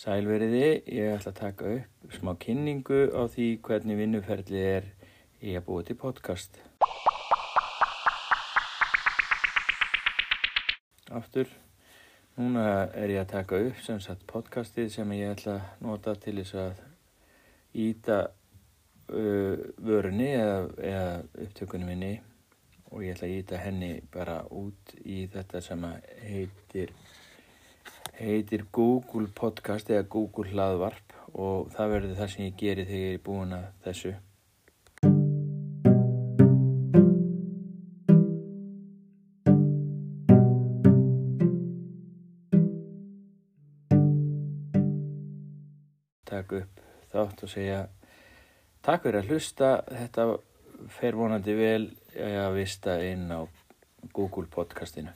Sælveriði, ég ætla að taka upp smá kynningu á því hvernig vinnuferðli er í að búa til podcast. Aftur, núna er ég að taka upp sem sagt podcastið sem ég ætla að nota til þess að íta uh, vörunni eða, eða upptökunum minni og ég ætla að íta henni bara út í þetta sem heitir heitir Google Podcast eða Google hlaðvarp og það verður það sem ég geri þegar ég er búin að þessu. Takk upp þátt og segja takk fyrir að hlusta, þetta fer vonandi vel að vista inn á Google podcastinu.